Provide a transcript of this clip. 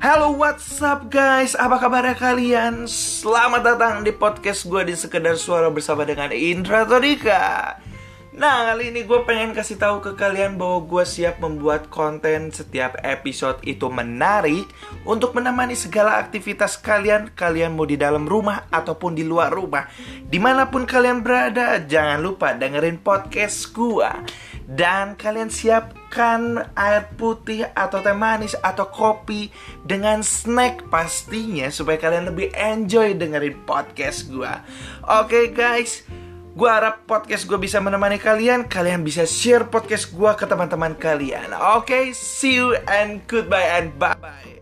Halo what's up guys, apa kabarnya kalian? Selamat datang di podcast gue di Sekedar Suara bersama dengan Indra Todika. Nah kali ini gue pengen kasih tahu ke kalian bahwa gue siap membuat konten setiap episode itu menarik Untuk menemani segala aktivitas kalian, kalian mau di dalam rumah ataupun di luar rumah. Di mana pun kalian berada, jangan lupa dengerin podcast gue dan kalian siapkan air putih atau teh manis atau kopi dengan snack pastinya supaya kalian lebih enjoy dengerin podcast gue. Oke okay, guys, gue harap podcast gue bisa menemani kalian. Kalian bisa share podcast gue ke teman-teman kalian. Oke, okay, see you and goodbye and bye bye.